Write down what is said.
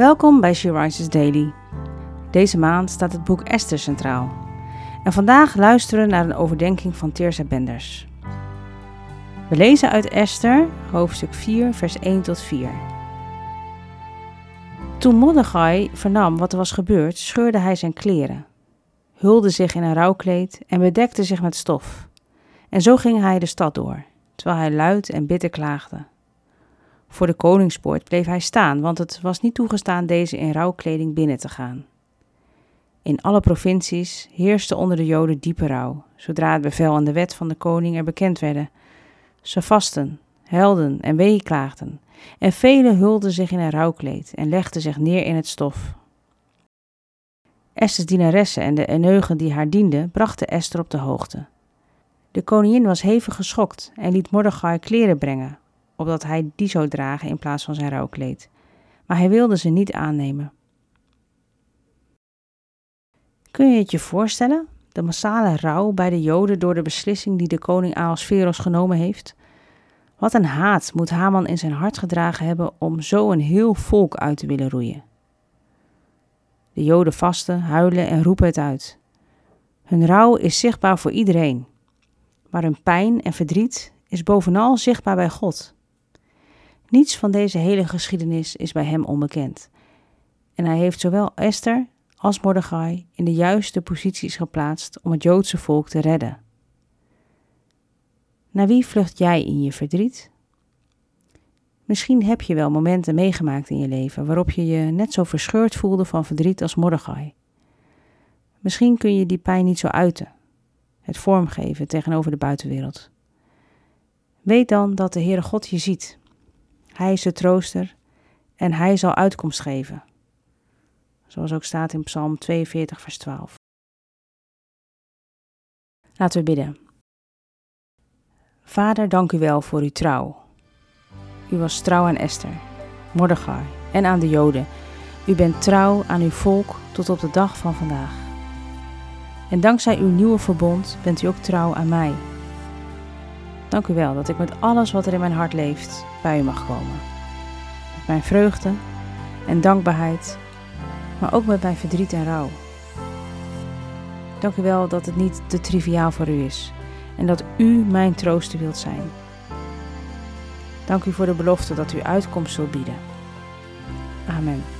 Welkom bij She Rises Daily. Deze maand staat het boek Esther centraal. En vandaag luisteren we naar een overdenking van Teersa Benders. We lezen uit Esther, hoofdstuk 4, vers 1 tot 4. Toen Mordechai vernam wat er was gebeurd, scheurde hij zijn kleren, hulde zich in een rouwkleed en bedekte zich met stof. En zo ging hij de stad door, terwijl hij luid en bitter klaagde. Voor de koningspoort bleef hij staan, want het was niet toegestaan deze in rouwkleding binnen te gaan. In alle provincies heerste onder de Joden diepe rouw, zodra het bevel en de wet van de koning er bekend werden. Ze vasten, helden en weeklaagden, en velen hulden zich in een rouwkleed en legden zich neer in het stof. Esther's dienaressen en de eneugen die haar dienden, brachten Esther op de hoogte. De koningin was hevig geschokt en liet Mordechai kleren brengen, opdat hij die zou dragen in plaats van zijn rouwkleed. Maar hij wilde ze niet aannemen. Kun je het je voorstellen? De massale rouw bij de Joden door de beslissing die de koning Ahasveros genomen heeft? Wat een haat moet Haman in zijn hart gedragen hebben om zo een heel volk uit te willen roeien. De Joden vasten, huilen en roepen het uit. Hun rouw is zichtbaar voor iedereen, maar hun pijn en verdriet is bovenal zichtbaar bij God. Niets van deze hele geschiedenis is bij hem onbekend. En hij heeft zowel Esther als Mordechai in de juiste posities geplaatst om het Joodse volk te redden. Naar wie vlucht jij in je verdriet? Misschien heb je wel momenten meegemaakt in je leven waarop je je net zo verscheurd voelde van verdriet als Mordechai. Misschien kun je die pijn niet zo uiten, het vormgeven tegenover de buitenwereld. Weet dan dat de Heere God je ziet hij is de trooster en hij zal uitkomst geven. Zoals ook staat in Psalm 42, vers 12. Laten we bidden. Vader, dank u wel voor uw trouw. U was trouw aan Esther, Mordechai en aan de Joden. U bent trouw aan uw volk tot op de dag van vandaag. En dankzij uw nieuwe verbond bent u ook trouw aan mij. Dank u wel dat ik met alles wat er in mijn hart leeft bij u mag komen. Met mijn vreugde en dankbaarheid, maar ook met mijn verdriet en rouw. Dank u wel dat het niet te triviaal voor u is en dat u mijn trooster wilt zijn. Dank u voor de belofte dat u uitkomst zult bieden. Amen.